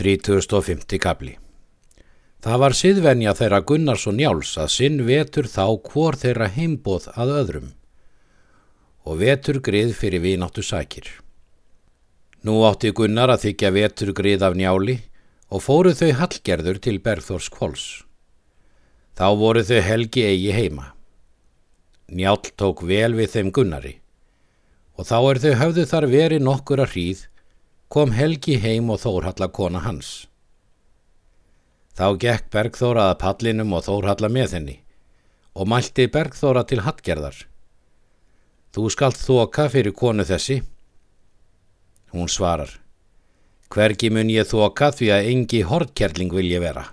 3050 kapli Það var siðvenja þeirra Gunnars og Njáls að sinn vetur þá hvor þeirra heimboð að öðrum og vetur grið fyrir vináttu sækir. Nú átti Gunnar að þykja vetur grið af Njáli og fóru þau hallgerður til Bergþórs kvóls. Þá voru þau helgi eigi heima. Njál tók vel við þeim Gunnari og þá er þau höfðu þar verið nokkur að hríð kom Helgi heim og Þórhalla kona hans. Þá gekk Bergþóra að pallinum og Þórhalla með henni og mælti Bergþóra til hattgerðar. Þú skalt þoka fyrir konu þessi. Hún svarar. Hvergi mun ég þoka því að engi hortkerling vil ég vera.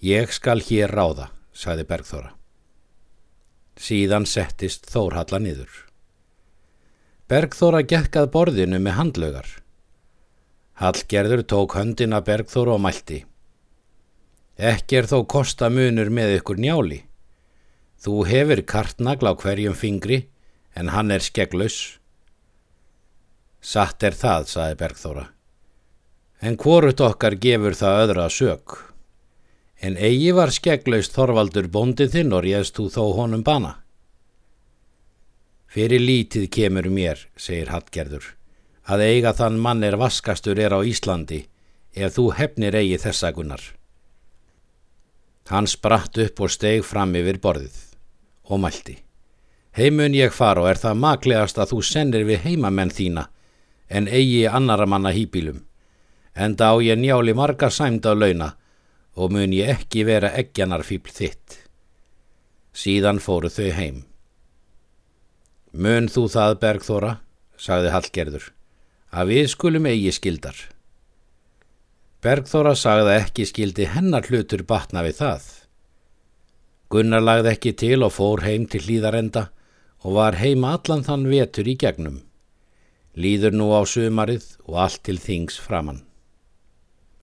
Ég skal hér ráða, sagði Bergþóra. Síðan settist Þórhalla niður. Bergþóra gekkað borðinu með handlaugar. Hallgerður tók höndina Bergþóra og mælti. Ekki er þó kosta munur með ykkur njáli. Þú hefur kartnagla á hverjum fingri en hann er skegglaus. Satt er það, saði Bergþóra. En hvorut okkar gefur það öðra sög. En eigi var skegglaust Þorvaldur bóndið þinn og réðst þú þó honum bana. Fyrir lítið kemur mér, segir Hallgerður, að eiga þann mann er vaskastur er á Íslandi ef þú hefnir eigi þessagunar. Hann spratt upp og steg fram yfir borðið og mælti. Heimun ég far og er það maklegast að þú sennir við heimamenn þína en eigi annara manna hýpilum, en þá ég njáli marga sæmd á launa og mun ég ekki vera eggjanar fýbl þitt. Síðan fóru þau heim. Mun þú það, Bergþóra, sagði Hallgerður, að við skulum eigi skildar. Bergþóra sagði ekki skildi hennar hlutur batna við það. Gunnar lagði ekki til og fór heim til hlýðarenda og var heima allan þann vetur í gegnum. Lýður nú á sumarið og allt til þings framann.